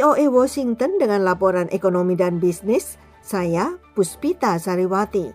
VOA Washington dengan laporan ekonomi dan bisnis, saya Puspita Sariwati.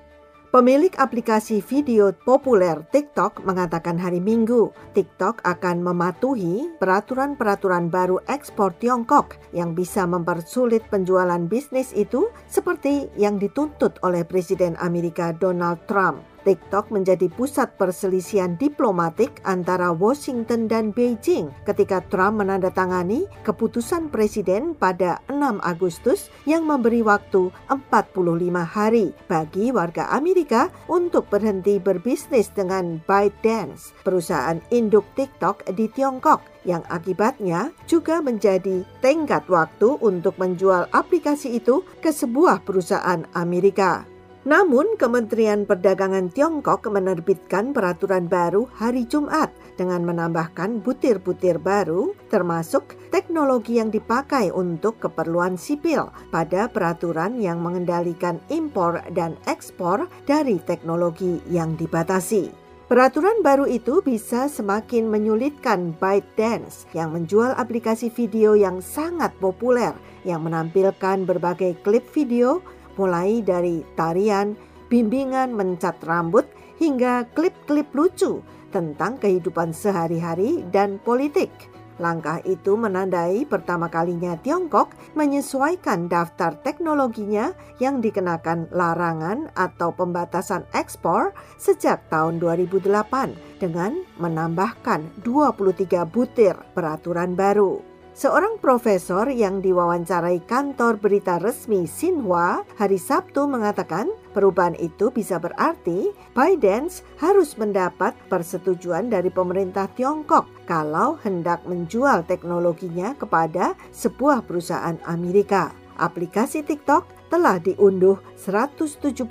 Pemilik aplikasi video populer TikTok mengatakan hari Minggu, TikTok akan mematuhi peraturan-peraturan baru ekspor Tiongkok yang bisa mempersulit penjualan bisnis itu seperti yang dituntut oleh Presiden Amerika Donald Trump. TikTok menjadi pusat perselisihan diplomatik antara Washington dan Beijing ketika Trump menandatangani keputusan presiden pada 6 Agustus yang memberi waktu 45 hari bagi warga Amerika untuk berhenti berbisnis dengan ByteDance, perusahaan induk TikTok di Tiongkok yang akibatnya juga menjadi tenggat waktu untuk menjual aplikasi itu ke sebuah perusahaan Amerika. Namun, Kementerian Perdagangan Tiongkok menerbitkan peraturan baru hari Jumat dengan menambahkan butir-butir baru, termasuk teknologi yang dipakai untuk keperluan sipil pada peraturan yang mengendalikan impor dan ekspor dari teknologi yang dibatasi. Peraturan baru itu bisa semakin menyulitkan ByteDance yang menjual aplikasi video yang sangat populer yang menampilkan berbagai klip video mulai dari tarian, bimbingan mencat rambut, hingga klip-klip lucu tentang kehidupan sehari-hari dan politik. Langkah itu menandai pertama kalinya Tiongkok menyesuaikan daftar teknologinya yang dikenakan larangan atau pembatasan ekspor sejak tahun 2008 dengan menambahkan 23 butir peraturan baru. Seorang profesor yang diwawancarai kantor berita resmi Xinhua hari Sabtu mengatakan perubahan itu bisa berarti Biden harus mendapat persetujuan dari pemerintah Tiongkok kalau hendak menjual teknologinya kepada sebuah perusahaan Amerika. Aplikasi TikTok telah diunduh 175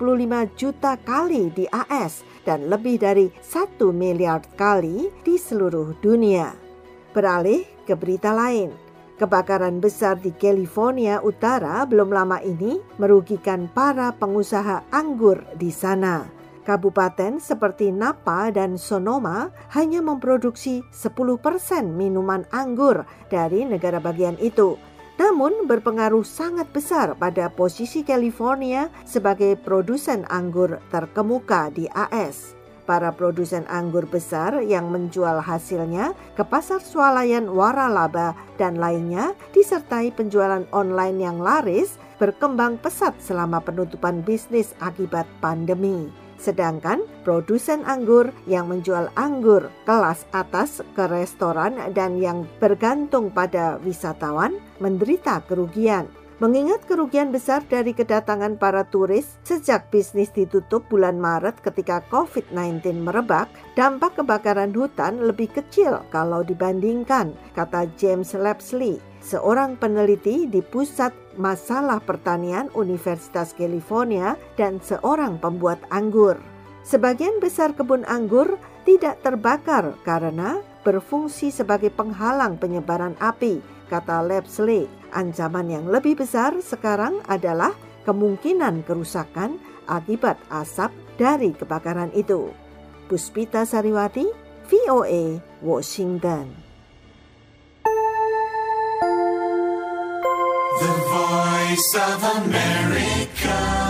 juta kali di AS dan lebih dari 1 miliar kali di seluruh dunia. Beralih ke berita lain. Kebakaran besar di California Utara belum lama ini merugikan para pengusaha anggur di sana. Kabupaten seperti Napa dan Sonoma hanya memproduksi 10% minuman anggur dari negara bagian itu. Namun berpengaruh sangat besar pada posisi California sebagai produsen anggur terkemuka di AS para produsen anggur besar yang menjual hasilnya ke pasar swalayan waralaba dan lainnya disertai penjualan online yang laris berkembang pesat selama penutupan bisnis akibat pandemi. Sedangkan produsen anggur yang menjual anggur kelas atas ke restoran dan yang bergantung pada wisatawan menderita kerugian. Mengingat kerugian besar dari kedatangan para turis sejak bisnis ditutup bulan Maret ketika COVID-19 merebak, dampak kebakaran hutan lebih kecil kalau dibandingkan, kata James Lapsley, seorang peneliti di Pusat Masalah Pertanian Universitas California dan seorang pembuat anggur. Sebagian besar kebun anggur tidak terbakar karena berfungsi sebagai penghalang penyebaran api, kata Lapsley. Ancaman yang lebih besar sekarang adalah kemungkinan kerusakan akibat asap dari kebakaran itu. Puspita Sariwati, VOA, Washington. The Voice of America.